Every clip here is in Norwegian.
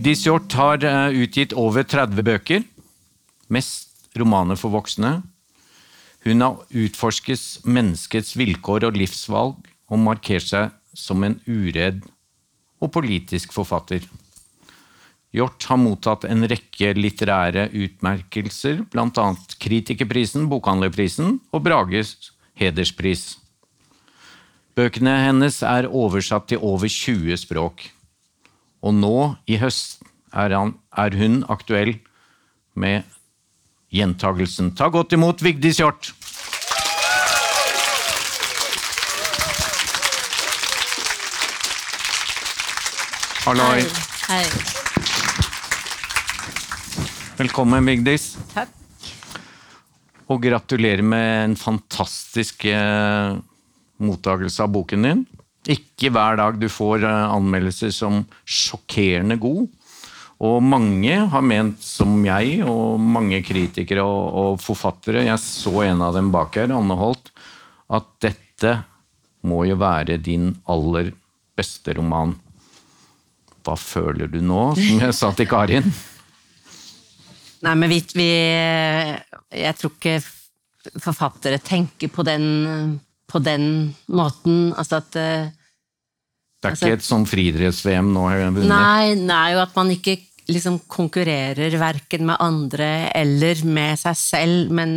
Vigdis Hjorth har eh, utgitt over 30 bøker, mest romaner for voksne. Hun har utforsket menneskets vilkår og livsvalg, og markert seg som en uredd og politisk forfatter. Hjort har mottatt en rekke litterære utmerkelser, bl.a. Kritikerprisen, Bokhandlerprisen og Brages hederspris. Bøkene hennes er oversatt til over 20 språk. Og nå, i høst, er, han, er hun aktuell med gjentagelsen. Ta godt imot Vigdis Hjort! Halloi. Hei. Velkommen, Vigdis. Takk. Og gratulerer med en fantastisk eh, mottagelse av boken din. Ikke hver dag du får eh, anmeldelser som sjokkerende god. Og mange har ment, som jeg, og mange kritikere og, og forfattere Jeg så en av dem bak her, Anne Holt, at dette må jo være din aller beste roman. Hva føler du nå, som jeg sa til Karin? Nei, men vi, vi Jeg tror ikke forfattere tenker på den, på den måten. Altså at eh, Det er ikke et sånn friidretts-VM nå? jeg. Nei, nei, og at man ikke liksom konkurrerer verken med andre eller med seg selv, men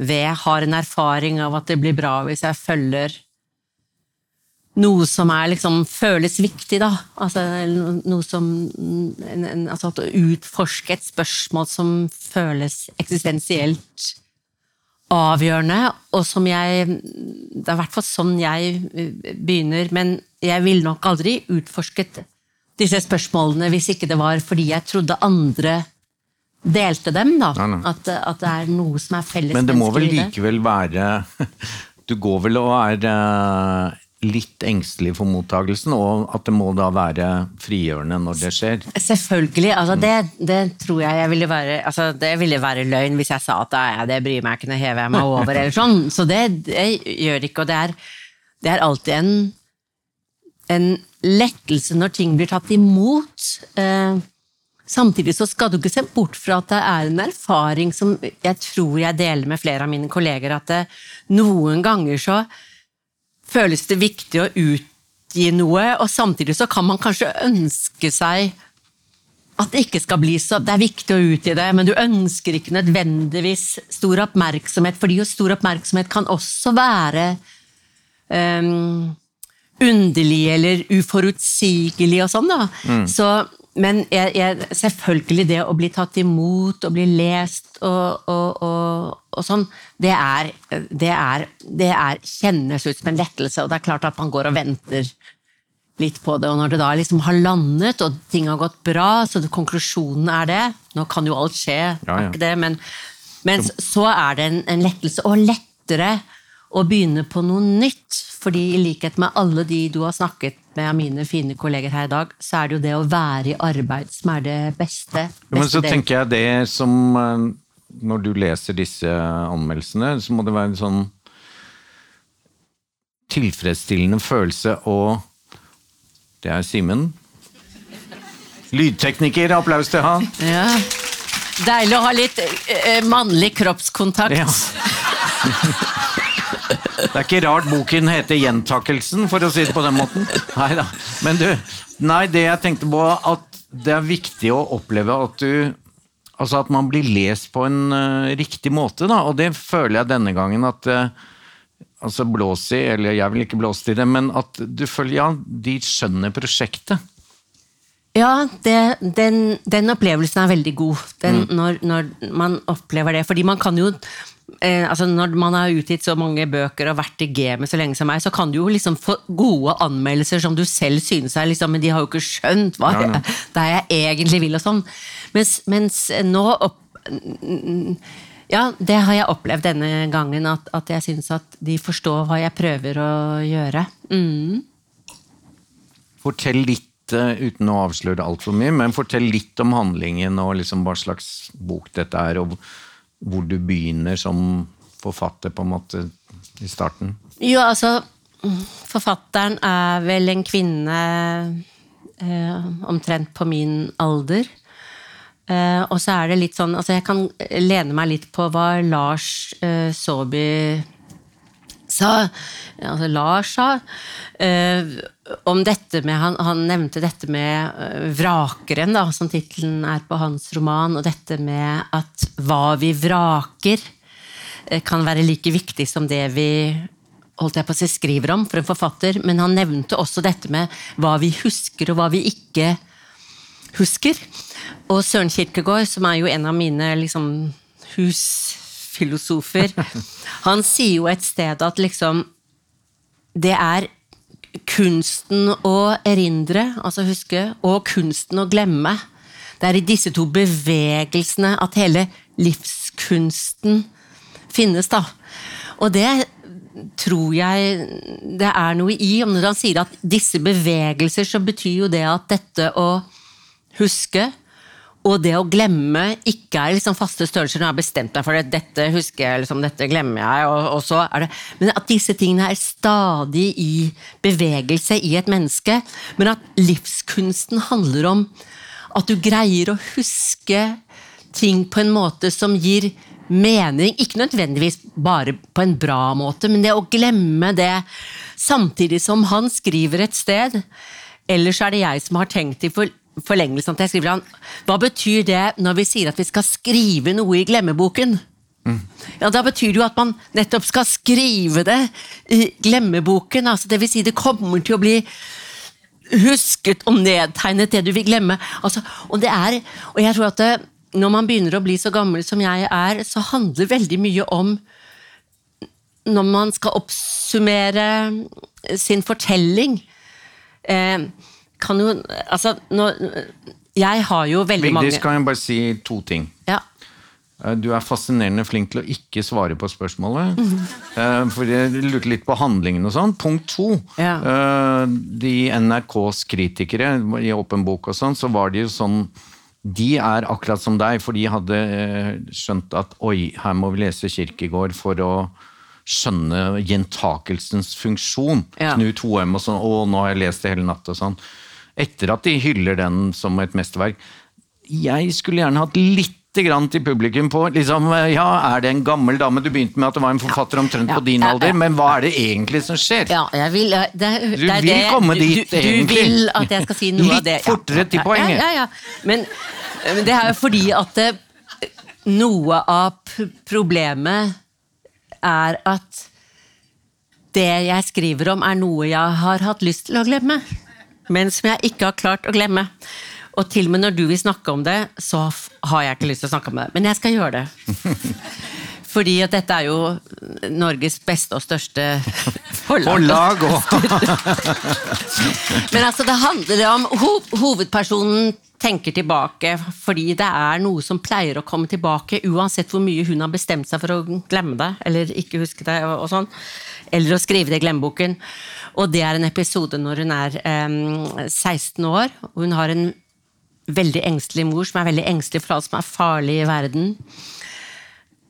ved har en erfaring av at det blir bra hvis jeg følger noe som er liksom føles viktig, da. Altså noe som en, en, Altså å utforske et spørsmål som føles eksistensielt avgjørende, og som jeg Det er i hvert fall sånn jeg begynner, men jeg ville nok aldri utforsket disse spørsmålene hvis ikke det var fordi jeg trodde andre delte dem, da. Nei, nei. At, at det er noe som er felles Men det må vel menneskelig likevel være Du går vel og er eh, litt engstelig for mottagelsen, og at det må da være frigjørende når det skjer. Selvfølgelig. altså det, det tror jeg jeg ville være altså Det ville være løgn hvis jeg sa at «Nei, det bryr meg ikke, nå hever jeg meg over. eller sånn. Så det, det gjør ikke. Og det er, det er alltid en, en lettelse når ting blir tatt imot. Eh, samtidig så skal du ikke se bort fra at det er en erfaring som jeg tror jeg deler med flere av mine kolleger, at det, noen ganger så føles det viktig å utgi noe, og samtidig så kan man kanskje ønske seg at det ikke skal bli så Det er viktig å utgi det, men du ønsker ikke nødvendigvis stor oppmerksomhet, fordi jo stor oppmerksomhet kan også være um, underlig eller uforutsigelig og sånn, da. Så, men jeg, jeg, selvfølgelig det å bli tatt imot og bli lest og, og, og, og sånn, det er, det, er, det er kjennes ut som en lettelse, og det er klart at man går og venter litt på det, og når det da liksom har landet og ting har gått bra, så det, konklusjonen er det Nå kan jo alt skje, Ja, ja. det, men, men så er det en, en lettelse, og lettere å begynne på noe nytt. Fordi i likhet med alle de du har snakket med mine fine kolleger her i dag, så er det jo det å være i arbeid som er det beste. Jo, men så delen. tenker jeg det som eh, Når du leser disse anmeldelsene, så må det være en sånn tilfredsstillende følelse å Det er Simen. Lydtekniker, applaus til han. Ja. Deilig å ha litt eh, mannlig kroppskontakt. Ja. Det er ikke rart boken heter 'Gjentakelsen', for å si det på den måten. Nei da. Men du, nei, det jeg tenkte på, at det er viktig å oppleve at du Altså at man blir lest på en uh, riktig måte, da. Og det føler jeg denne gangen at uh, Altså blås i, eller jeg vil ikke blåse i det, men at du føler Ja, de skjønner prosjektet. Ja, det, den, den opplevelsen er veldig god, den, når, når man opplever det. Fordi man kan jo eh, altså Når man har utgitt så mange bøker og vært i gamet så lenge som meg, så kan du jo liksom få gode anmeldelser som du selv synes er liksom, Men de har jo ikke skjønt hva Ja, ja. det er jeg egentlig vil, og sånn. Mens, mens nå opp, Ja, det har jeg opplevd denne gangen, at, at jeg syns at de forstår hva jeg prøver å gjøre. Mm. Fortell litt, eh, uten å avsløre altfor mye, men fortell litt om handlingen og liksom hva slags bok dette er, og hvor du begynner som forfatter, på en måte, i starten. Jo, altså Forfatteren er vel en kvinne eh, omtrent på min alder. Eh, og så er det litt sånn Altså, jeg kan lene meg litt på hva Lars eh, Saabye sa, altså Lars sa, eh, om dette med Han, han nevnte dette med eh, vrakeren, da, som tittelen er på hans roman, og dette med at hva vi vraker, eh, kan være like viktig som det vi holdt jeg på å si skriver om for en forfatter, men han nevnte også dette med hva vi husker og hva vi ikke husker. Og Søren Kirkegård, som er jo en av mine liksom, husfilosofer, han sier jo et sted at liksom Det er kunsten å erindre, altså huske, og kunsten å glemme. Det er i disse to bevegelsene at hele livskunsten finnes, da. Og det tror jeg det er noe i. Når han sier at disse bevegelser, så betyr jo det at dette å huske og det å glemme ikke er liksom faste størrelser. Når jeg har bestemt meg for det, dette husker jeg, liksom, dette glemmer jeg. Og, og, så er det, Men at disse tingene er stadig i bevegelse i et menneske. Men at livskunsten handler om at du greier å huske ting på en måte som gir mening. Ikke nødvendigvis bare på en bra måte, men det å glemme det samtidig som han skriver et sted. Ellers er det jeg som har tenkt i for forlengelsen til jeg skriver han, Hva betyr det når vi sier at vi skal skrive noe i glemmeboken? Mm. Ja, Da betyr det jo at man nettopp skal skrive det i glemmeboken. altså det vil si det kommer til å bli husket og nedtegnet det du vil glemme. Altså, og, det er, og jeg tror at det, når man begynner å bli så gammel som jeg er, så handler veldig mye om når man skal oppsummere sin fortelling. Eh, kan jo Altså, nå Jeg har jo veldig Vigdis, mange Vigdis, kan jeg bare si to ting? Ja. Eh, du er fascinerende flink til å ikke svare på spørsmålet. Mm. For jeg lurte litt på handlingen og sånn. Punkt to. Ja. Eh, de NRKs kritikere i Åpen bok og sånn, så var de jo sånn De er akkurat som deg, for de hadde skjønt at oi, her må vi lese Kirkegård for å skjønne gjentakelsens funksjon. Ja. Knut Hoem og sånn. Å, nå har jeg lest det hele natt og sånn etter at de hyller den som et mesterverk. Jeg skulle gjerne hatt litt grann til publikum på liksom, ja, Er det en gammel dame? Du begynte med at det var en forfatter omtrent ja, på din ja, alder, men hva er det egentlig som skjer? Ja, jeg vil, det, det, du vil det, komme dit, du, egentlig. Du vil at jeg skal si noe litt av det. Litt fortere til poenget. Ja, ja, Men, men, det er jo fordi at noe av problemet er at det jeg skriver om, er noe jeg har hatt lyst til å glemme men som jeg ikke har klart å glemme. Og til og med når du vil snakke om det, så har jeg ikke lyst til å snakke om det. Men jeg skal gjøre det. Fordi at dette er jo Norges beste og største forlag. Men altså, det handler om ho Hovedpersonen tenker tilbake fordi det er noe som pleier å komme tilbake, uansett hvor mye hun har bestemt seg for å glemme det, eller ikke huske det, og, og sånn. Eller å skrive det i glemmeboken. Og det er en episode når hun er um, 16 år. og Hun har en veldig engstelig mor som er veldig engstelig for alt som er farlig i verden.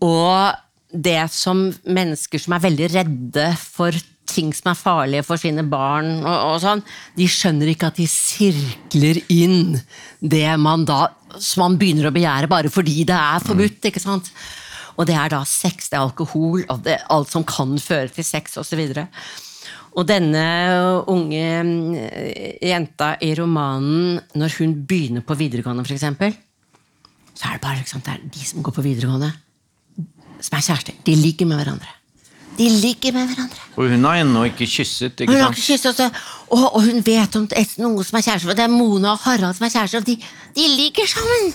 Og det som mennesker som er veldig redde for ting som er farlige for sine barn, og, og sånn, de skjønner ikke at de sirkler inn det man da som man begynner å begjære bare fordi det er forbudt. ikke sant? Og det er da sex, det er alkohol, og det, alt som kan føre til sex osv. Og, og denne unge eh, jenta i romanen, når hun begynner på videregående f.eks., så er det bare liksom, det er de som går på videregående, som er kjærester. De ligger med hverandre. De ligger med hverandre. Og hun har ennå ikke kysset? ikke hun sant? Har ikke kysset, også, og, og, hun vet om et, noen som er kjærester. Det er Mona og Harald som er kjærester, og de, de ligger sammen!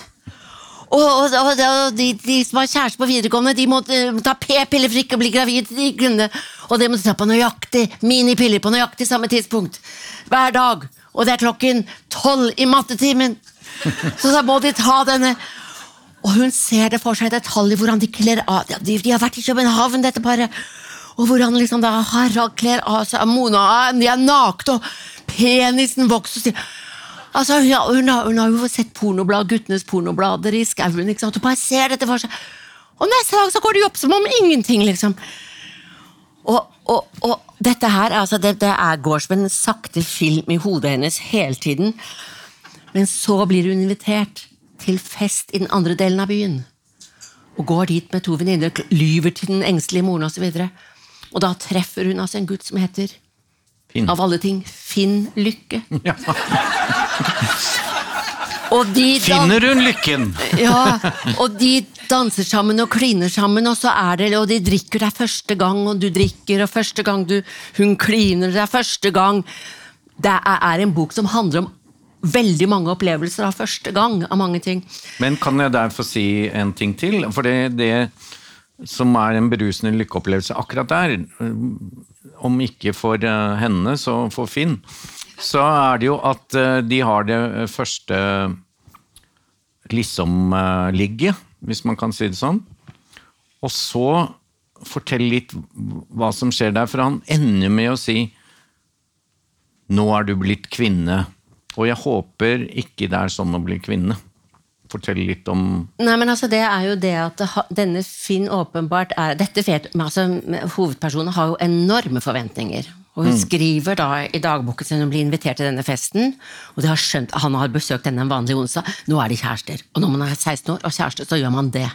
Og, og, og de, de, som har kjæreste på videregående, de må uh, ta p-piller for ikke å bli gravid. De kunne, og det må du ta på nøyaktig minipiller på nøyaktig samme tidspunkt. Hver dag. Og det er klokken tolv i mattetimen! Så da må de ta denne. Og hun ser det for seg i detalj hvordan de kler av. De, de har vært i København, dette paret. Og hvordan liksom da Harald kler av seg Mona, de er nakne, og penisen vokser. Altså, hun, hun, har, hun har jo sett pornoblad, guttenes pornoblader i skauen. ikke sant? Hun bare ser dette for seg. Og neste dag så går jo opp som om ingenting, liksom. Og, og, og dette her, altså det, det er, går som en sakte film i hodet hennes hele tiden. Men så blir hun invitert til fest i den andre delen av byen. Og går dit med to venninner, lyver til den engstelige moren osv. Og, så og da treffer hun altså en gutt som heter Finn. Av alle ting Finn Lykke. Dan- Finner hun lykken? ja, og de danser sammen og kliner sammen, og så er det, og de drikker det er første gang, og du drikker, og første gang du, hun kliner, det er første gang. Det er, en bok som handler om veldig mange opplevelser av første gang, av mange ting. Men kan jeg der få si en ting til? For det, det som er en berusende lykkeopplevelse akkurat der, om ikke for eh, henne, så for Finn, så er det jo at eh, de har det første liksom-ligget, hvis man kan si det sånn. Og så fortell litt hva som skjer der, for han ender med å si nå er du blitt kvinne, og jeg håper ikke det er sånn å bli kvinne. Fortell litt om Nei, men altså Det er jo det at denne Finn åpenbart er Dette vet, altså, Hovedpersonen har jo enorme forventninger. Og Hun skriver da i dagboken sin hun blir invitert til denne festen. Og de har skjønt, Han har besøkt henne en vanlig onsdag. Nå er de kjærester. Og når man er 16 år og kjæreste, så gjør man det.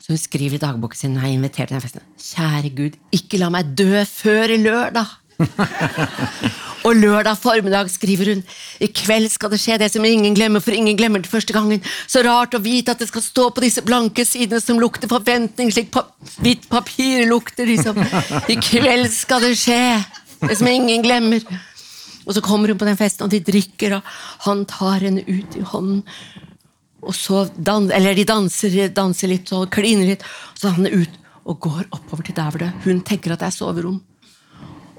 Så hun skriver i dagboken sin hun er invitert til denne festen. Kjære Gud, ikke la meg dø før lørdag. Og lørdag formiddag skriver hun I kveld skal det skje det som ingen glemmer, for ingen glemmer det første gangen. Så rart å vite at det skal stå på disse blanke sidene som lukter forventning, slik pa hvitt papir lukter, liksom. I kveld skal det skje det som ingen glemmer. Og så kommer hun på den festen, og de drikker, og han tar henne ut i hånden. Og så dan eller de danser, danser litt og kliner litt, og så er han ut og går oppover til der hvor det hun tenker at det er soverom.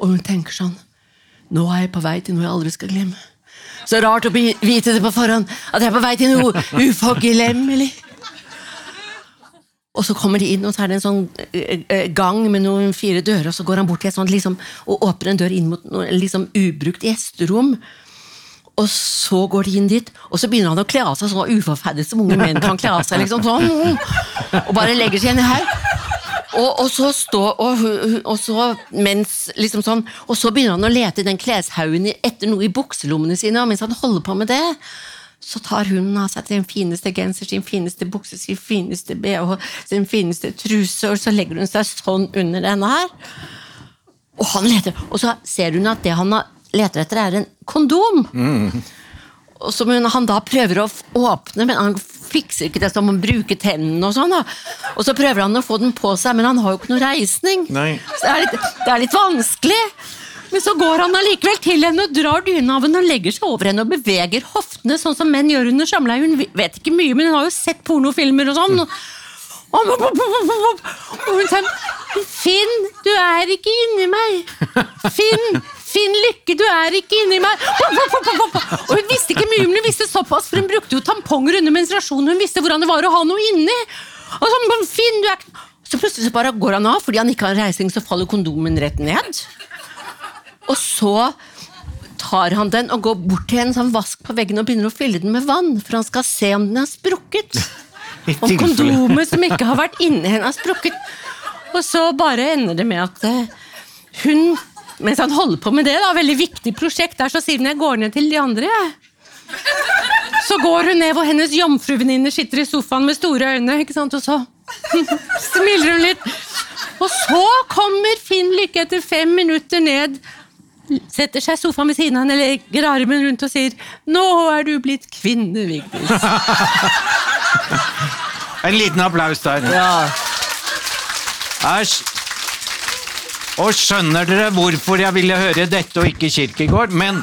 Og hun tenker sånn Nå er jeg på vei til noe jeg aldri skal glemme. Så rart å vite det på forhånd, at jeg er på vei til noe uforglemmelig. Og så kommer de inn, og så er det en sånn eh, eh, gang med noen fire dører, og så går han bort til et sånt liksom, og åpner en dør inn mot noe liksom ubrukt gjesterom. Og så går de inn dit, og så begynner han å kle av seg så uforferdet som unge menn kan kle av seg. liksom sånn, Og bare legger seg i haug. Og, og så stå, og, og så mens liksom sånn, og så begynner han å lete i den kleshaugen etter noe i bukselommene sine, og mens han holder på med det, så tar hun av seg sin fineste genser, sin fineste bukse, sin fineste bh, sin fineste truse, og så legger hun seg sånn under denne her. Og han leter, og så ser hun at det han leter etter, er en kondom. Og som hun, han da prøver å åpne, men han fikser ikke det som å bruke tennene og sånn. da. Og så prøver han å få den på seg, men han har jo ikke noe reisning. Nei. Så det er, litt, det er litt vanskelig. Men så går han allikevel til henne og drar dyna av henne og legger seg over henne og beveger hoftene, sånn som menn gjør under samleie. Hun vet ikke mye, men hun har jo sett pornofilmer og sånn. Og hun sier Finn, du er ikke inni meg. Finn, Finn Lykke, du er ikke inni meg. Og hun visste ikke mye, men hun visste såpass, for hun brukte jo tamponger under menstruasjonen. Hun visste hvordan det var å ha noe inni. Og så, Finn, du er ikke... Så plutselig så bare går han av, fordi han ikke har reising, så faller kondomen rett ned. Og så tar han den og går bort til en sånn vask på veggen og begynner å fylle den med vann, for han skal se om den har sprukket. Om kondomet som ikke har vært inni henne, har sprukket. Og så bare ender det med at eh, hun Mens han holder på med det, da, veldig viktig prosjekt der, så sier hun jeg går ned til de andre. jeg. Så går hun ned hvor hennes jomfruvenninner sitter i sofaen med store øyne, ikke sant? og så smiler hun litt. Og så kommer Finn Lykke etter fem minutter ned, setter seg i sofaen ved siden av henne, legger armen rundt og sier 'Nå er du blitt kvinne, Vigdis'. En liten applaus der. Æsj. Og skjønner dere hvorfor jeg ville høre dette og ikke Kirkegård? Men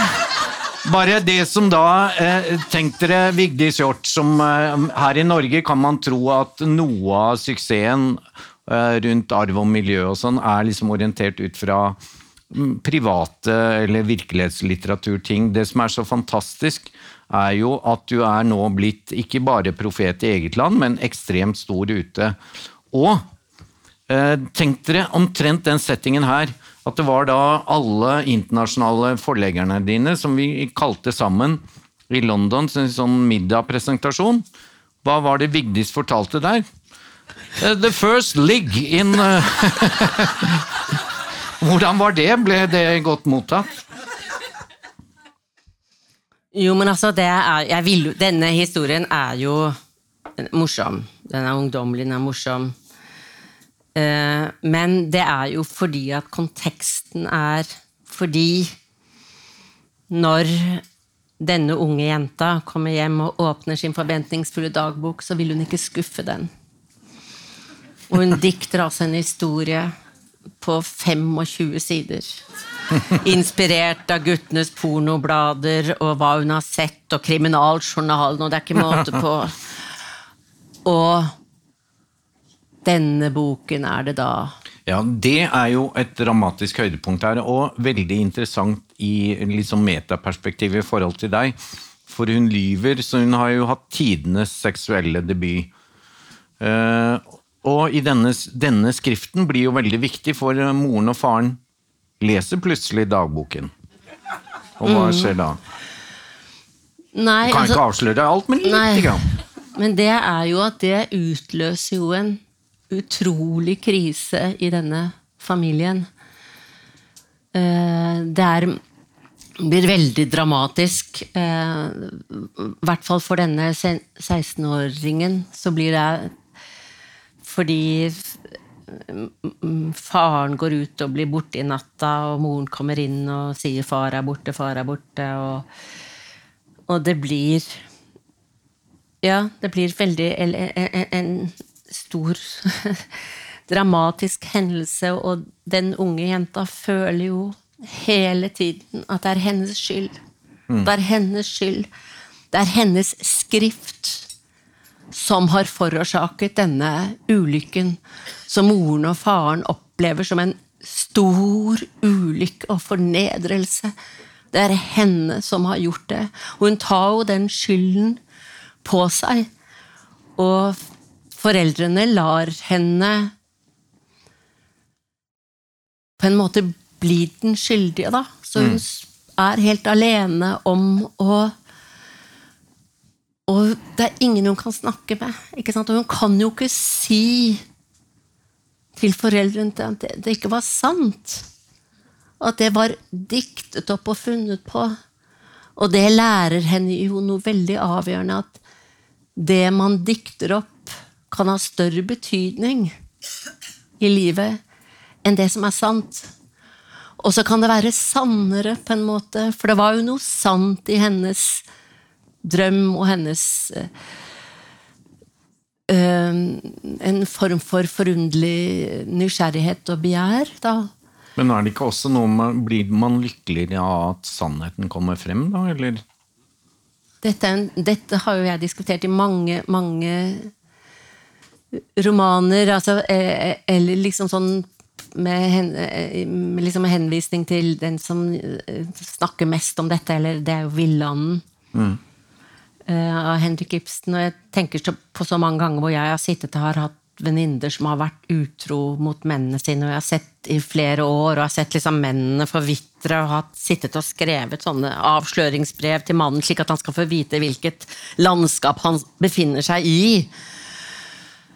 bare det som da eh, Tenk dere Vigdis Hjorth, som eh, her i Norge kan man tro at noe av suksessen eh, rundt arv og miljø og sånn er liksom orientert ut fra mm, private eller virkelighetslitteraturting. Det som er så fantastisk, er jo at du er nå blitt ikke bare profet i eget land, men ekstremt stor ute. Og tenk dere omtrent den settingen her. At det var da alle internasjonale forleggerne dine som vi kalte sammen i London til en sånn middagpresentasjon. Hva var det Vigdis fortalte der? Uh, the first lig in uh... Hvordan var det? Ble det godt mottatt? Jo, men altså, er, vil, denne historien er jo morsom. Den er ungdommelig, den er morsom. Uh, men det er jo fordi at konteksten er fordi når denne unge jenta kommer hjem og åpner sin forventningsfulle dagbok, så vil hun ikke skuffe den. Og hun dikter altså en historie på 25 sider. Inspirert av guttenes pornoblader og hva hun har sett, og kriminaljournalen, og det er ikke måte på. Og denne boken er det da ja, Det er jo et dramatisk høydepunkt her, og veldig interessant i liksom metaperspektiv i forhold til deg. For hun lyver, så hun har jo hatt tidenes seksuelle debut. Uh, og i denne, denne, skriften blir jo veldig viktig, for moren og faren leser plutselig dagboken. Og hva mm. skjer da? Nei, du kan altså, ikke avsløre alt, men lite grann. Men det er jo at det utløser jo en utrolig krise i denne familien. Eh, det er, blir veldig dramatisk. Eh, I hvert fall for denne 16-åringen så blir det fordi faren går ut og blir borte i natta, og moren kommer inn og sier 'far er borte, far er borte', og, og det blir Ja, det blir veldig en, en stor dramatisk hendelse, og den unge jenta føler jo hele tiden at det er hennes skyld. Mm. Det er hennes skyld. Det er hennes skrift som har forårsaket denne ulykken, som moren og faren opplever som en stor ulykke og fornedrelse. Det er henne som har gjort det. Og hun tar jo den skylden på seg. Og foreldrene lar henne på en måte bli den skyldige, da. Så hun mm. er helt alene om å Og det er ingen hun kan snakke med. ikke sant? Og hun kan jo ikke si til foreldrene at det, det ikke var sant. At det var diktet opp og funnet på. Og det lærer henne jo noe veldig avgjørende, at det man dikter opp, kan ha større betydning i livet enn det som er sant. Og så kan det være sannere, på en måte, for det var jo noe sant i hennes drøm og hennes øh, En form for forunderlig nysgjerrighet og begjær, da. Men er det ikke også noe man, Blir man lykkeligere av at sannheten kommer frem, da, eller? Dette, dette har jo jeg diskutert i mange, mange romaner, altså, eh, eh, eller liksom sånn med, hen, med liksom henvisning til den som snakker mest om dette, eller det er jo 'Villanden' mm. av Henrik Ibsen. Og jeg tenker på så mange ganger hvor jeg har sittet og har hatt venninner som har vært utro mot mennene sine, og jeg har sett i flere år, og har sett liksom mennene forvitre, og har sittet og skrevet sånne avsløringsbrev til mannen, slik at han skal få vite hvilket landskap han befinner seg i.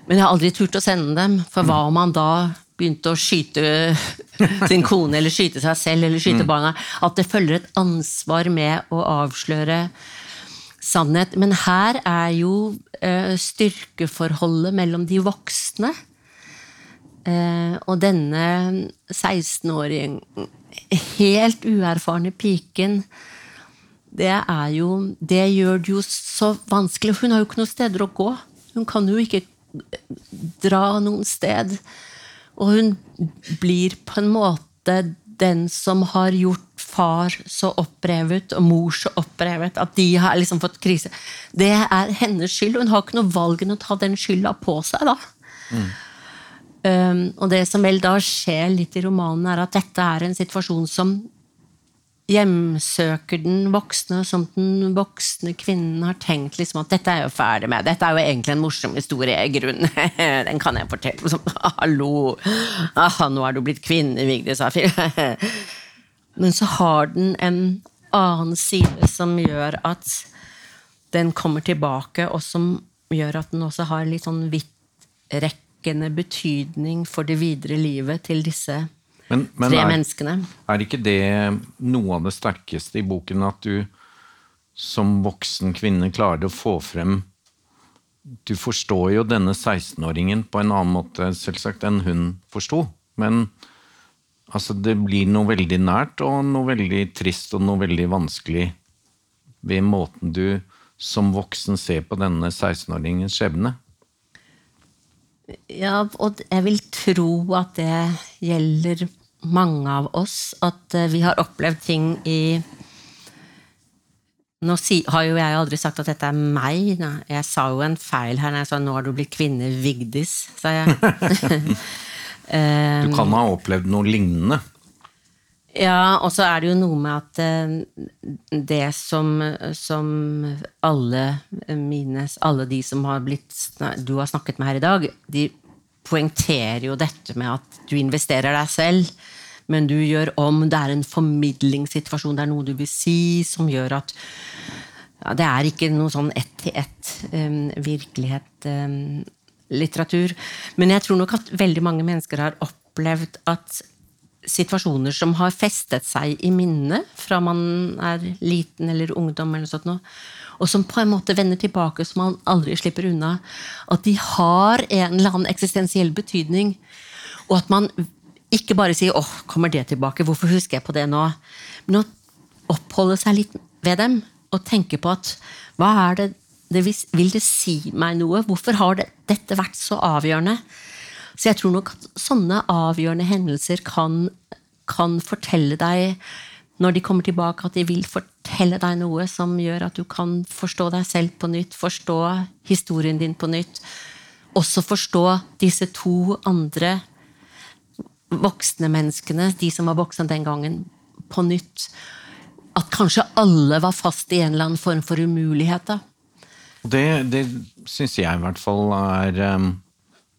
Men jeg har aldri turt å sende dem, for hva om han da begynte å skyte sin kone, eller skyte seg selv, eller skyte mm. barna? At det følger et ansvar med å avsløre sannhet. Men her er jo uh, styrkeforholdet mellom de voksne uh, og denne 16-åringen, helt uerfarne piken. Det er jo Det gjør det jo så vanskelig. Hun har jo ikke noen steder å gå. Hun kan jo ikke dra noen sted. Og hun blir på en måte den som har gjort far så opprevet og mor så opprevet at de har liksom fått krise. Det er hennes skyld. Hun har ikke noe valg enn å ta den skylda på seg. da. Mm. Um, og det som vel da skjer litt i romanen, er at dette er en situasjon som hjemsøker den voksne, som den voksne kvinnen har tenkt liksom at dette er jo ferdig med. Dette er jo egentlig en morsom historie. i grunnen. Den kan jeg fortelle. Som, Hallo! Ah, nå er du blitt kvinne, Vigdis Afir. Men så har den en annen side som gjør at den kommer tilbake, og som gjør at den også har litt sånn vidtrekkende betydning for det videre livet til disse Men, men tre er, menneskene. er ikke det noe av det sterkeste i boken, at du som voksen kvinne klarer å få frem Du forstår jo denne 16-åringen på en annen måte selvsagt enn hun forsto. Men altså, det blir noe veldig nært og noe veldig trist og noe veldig vanskelig ved måten du som voksen ser på denne 16-åringens skjebne. Ja, og jeg vil tro at det gjelder mange av oss. At eh, vi har opplevd ting i Nå si, har jo jeg aldri sagt at dette er meg. da. Jeg sa jo en feil her når jeg sa 'nå har du blitt kvinne Vigdis', sa jeg. Du kan ha opplevd noe lignende. Ja, og så er det jo noe med at eh, det som, som alle mine Alle de som har blitt du har snakket med her i dag, de poengterer jo dette med at du investerer deg selv, men du gjør om. Det er en formidlingssituasjon, det er noe du vil si, som gjør at ja, Det er ikke noe sånn ett-til-ett um, virkelighet um. Men jeg tror nok at veldig mange mennesker har opplevd at situasjoner som har festet seg i minnet fra man er liten eller ungdom, eller sånt noe, og som på en måte vender tilbake som man aldri slipper unna, at de har en eller annen eksistensiell betydning, og at man ikke bare sier 'åh, kommer det tilbake', hvorfor husker jeg på det nå? Men å oppholde seg litt ved dem, og tenke på at hva er det, det vil, vil det si meg noe? Hvorfor har det, dette vært så avgjørende? Så jeg tror nok at sånne avgjørende hendelser kan, kan fortelle deg, når de kommer tilbake, at de vil fortelle deg noe som gjør at du kan forstå deg selv på nytt, forstå historien din på nytt. Også forstå disse to andre voksne menneskene, de som var voksne den gangen, på nytt. At kanskje alle var fast i en eller annen form for umulighet. da. Det, det syns jeg i hvert fall er um,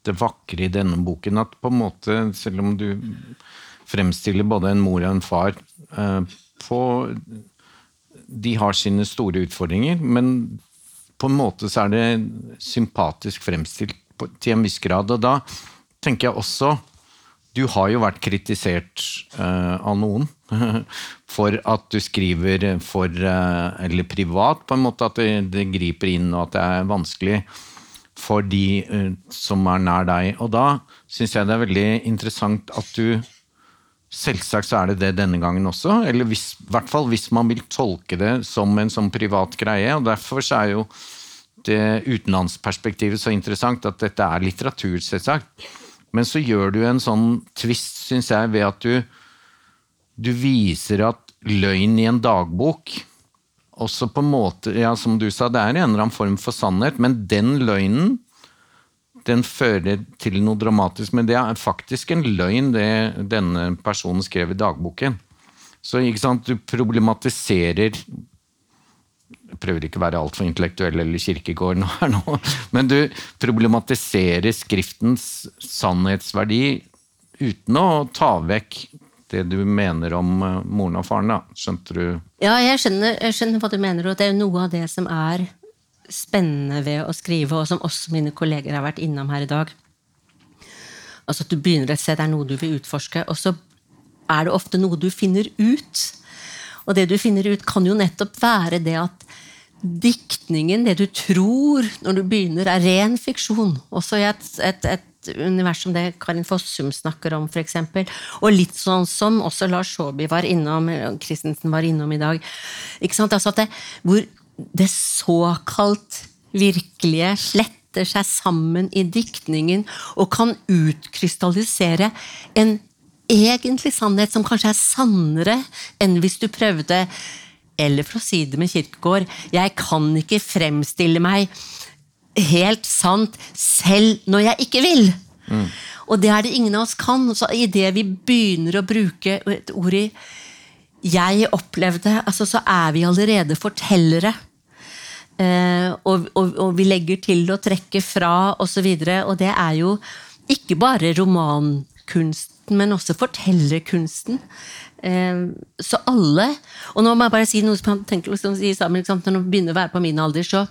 det vakre i denne boken. At på en måte, selv om du fremstiller både en mor og en far uh, på De har sine store utfordringer, men på en måte så er det sympatisk fremstilt til en viss grad. Og da tenker jeg også du har jo vært kritisert eh, av noen for at du skriver for eh, Eller privat, på en måte, at det, griper inn og at det er vanskelig for de eh, som er nær deg. Og da syns jeg det er veldig interessant at du Selvsagt så er det det denne gangen også, eller hvis, i hvert fall hvis man vil tolke det som en sånn privat greie. og Derfor så er jo det utenlandsperspektivet så interessant, at dette er litteratur, selvsagt. Men så gjør du en sånn twist, syns jeg, ved at du, du viser at løgn i en dagbok også på en måte, ja, som du sa, det er en eller annen form for sannhet, men den løgnen den fører til noe dramatisk. Men det er faktisk en løgn, det denne personen skrev i dagboken. Så ikke sant, du problematiserer jeg prøver ikke å være altfor intellektuell eller kirkegård her nå, men du problematiserer skriftens sannhetsverdi uten å ta vekk det du mener om eh, moren og faren. da. Skjønte du? Ja, jeg skjønner, jeg skjønner hva du mener, og det er noe av det som er spennende ved å skrive, og som også mine kolleger har vært innom her i dag. Altså at Du begynner et sted, det er noe du vil utforske, og så er det ofte noe du finner ut. Og det du finner ut, kan jo nettopp være det at diktningen, det du tror når du begynner, er ren fiksjon. Også i et, et, et univers som det Karin Fossum snakker om, f.eks. Og litt sånn som også Lars Saabye var innom, Christensen var innom i dag. Ikke sant? Altså det, hvor det såkalt virkelige sletter seg sammen i diktningen og kan utkrystallisere en egentlig sannhet som kanskje er sannere enn hvis du prøvde Eller for å si det med Kirkegård, jeg kan ikke fremstille meg helt sant selv når jeg ikke vil. Og det er det ingen av oss kan. Så idet vi begynner å bruke et ord i 'jeg opplevde', altså, så er vi allerede fortellere. Eh, og, og, og vi legger til å trekke fra osv. Og, så og det er jo ikke bare romankunsten, men også fortellerkunsten. Eh, så alle Og nå må jeg bare si noe som han tenker liksom, si sammen, Når man begynner å være på min alder, så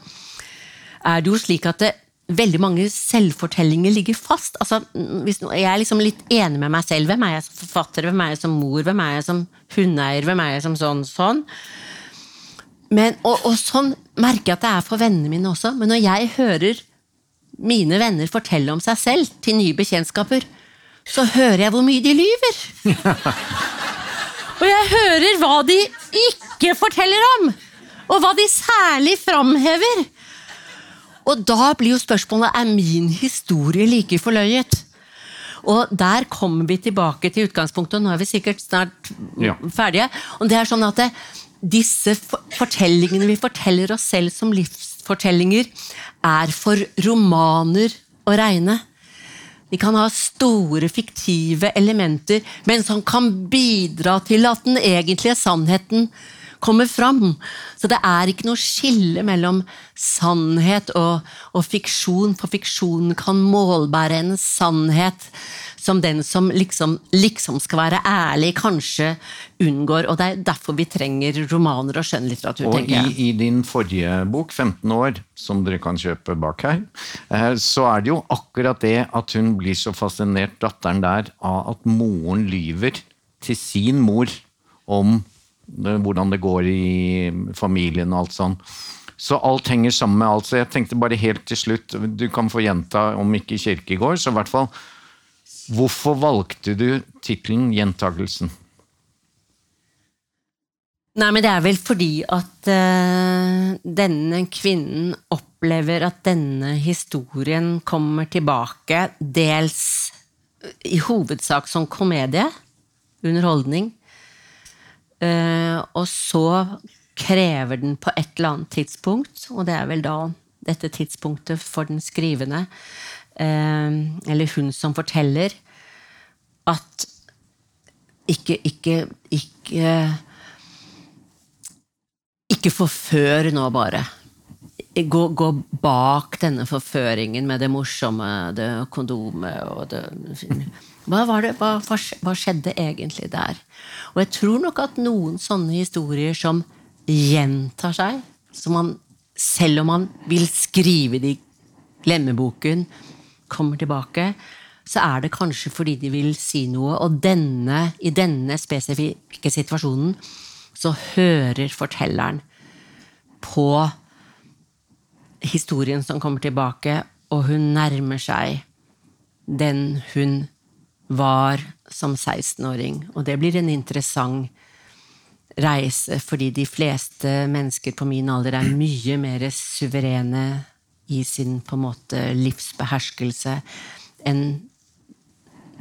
er det jo slik at det, veldig mange selvfortellinger ligger fast. Altså, jeg er liksom litt enig med meg selv. Hvem er jeg som forfatter? Hvem er jeg som mor? Hvem er jeg som hundeeier? Hvem er jeg som sånn sånn? Men, og, og, sånn merker jeg at det er for vennene mine også. Men når jeg hører mine venner fortelle om seg selv til nye bekjentskaper, så hører jeg hvor mye de lyver. og jeg hører hva de ikke forteller om, og hva de særlig framhever. Og da blir jo spørsmålet er min historie like forløyet. Og der kommer vi tilbake til utgangspunktet, og nå er vi sikkert snart ja. ferdige. Og det er sånn at det, disse fortellingene vi forteller oss selv som livsfortellinger, er for romaner å regne. De kan ha store, fiktive elementer, men som kan bidra til at den egentlige sannheten kommer fram. Så det er ikke noe skille mellom sannhet og, og fiksjon, for fiksjonen kan målbære en sannhet som den som liksom, liksom, skal være ærlig, kanskje unngår. Og det er derfor vi trenger romaner og skjønnlitteratur, og. I, I din forrige bok, 15 år, som dere kan kjøpe bak her, eh, så er det jo akkurat det at hun blir så fascinert, datteren der, av at moren lyver til sin mor om hvordan det går i familien og alt sånn. Så alt henger sammen med alt. Så jeg tenkte bare helt til slutt, du kan få gjenta om ikke Kirkegård, så i hvert fall Hvorfor valgte du tittelen 'Gjentagelsen'? Nei, men Det er vel fordi at uh, denne kvinnen opplever at denne historien kommer tilbake, dels i hovedsak som komedie, underholdning, og så krever den på et eller annet tidspunkt, og det er vel da dette tidspunktet for den skrivende, uh, eller hun som forteller, at ikke Ikke Ikke, ikke forfør nå, bare. Gå, gå, bak denne forføringen med det morsomme, det kondomet og det hva, det, hva, hva, skjedde egentlig der? Og jeg tror nok at noen sånne historier som gjentar seg, som man, selv om man vil skrive det i glemmeboken, kommer tilbake, så er det kanskje fordi de vil si noe. Og denne, i denne spesifikke situasjonen så hører fortelleren på historien som kommer tilbake, og hun nærmer seg den hun var som 16-åring. Og det blir en interessant reise, fordi de fleste mennesker på min alder er mye mer suverene i sin på en måte livsbeherskelse enn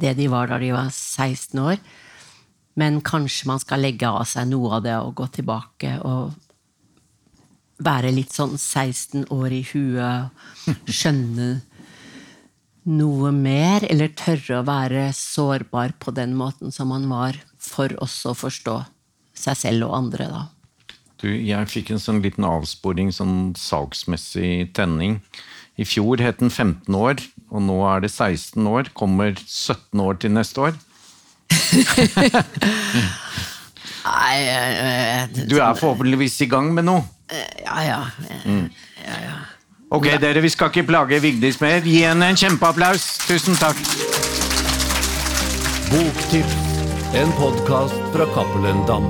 det de var da de var 16 år. Men kanskje man skal legge av seg noe av det og gå tilbake og være litt sånn 16 år i huet, skjønne noe mer, eller tørre å være sårbar på den måten som man var, for også å forstå seg selv og andre, da. Du, jeg fikk en sånn liten avsporing, sånn salgsmessig tenning. I fjor het den 15 år, og nå er det 16 år. Kommer 17 år til neste år. Nei Du er forhåpentligvis i gang med noe? Ja, ja. Mm. ja, ja. Ok, dere, vi skal ikke plage Vigdis mer. Gi henne en kjempeapplaus. Tusen takk. Boktips, en podkast fra Cappelen Dam.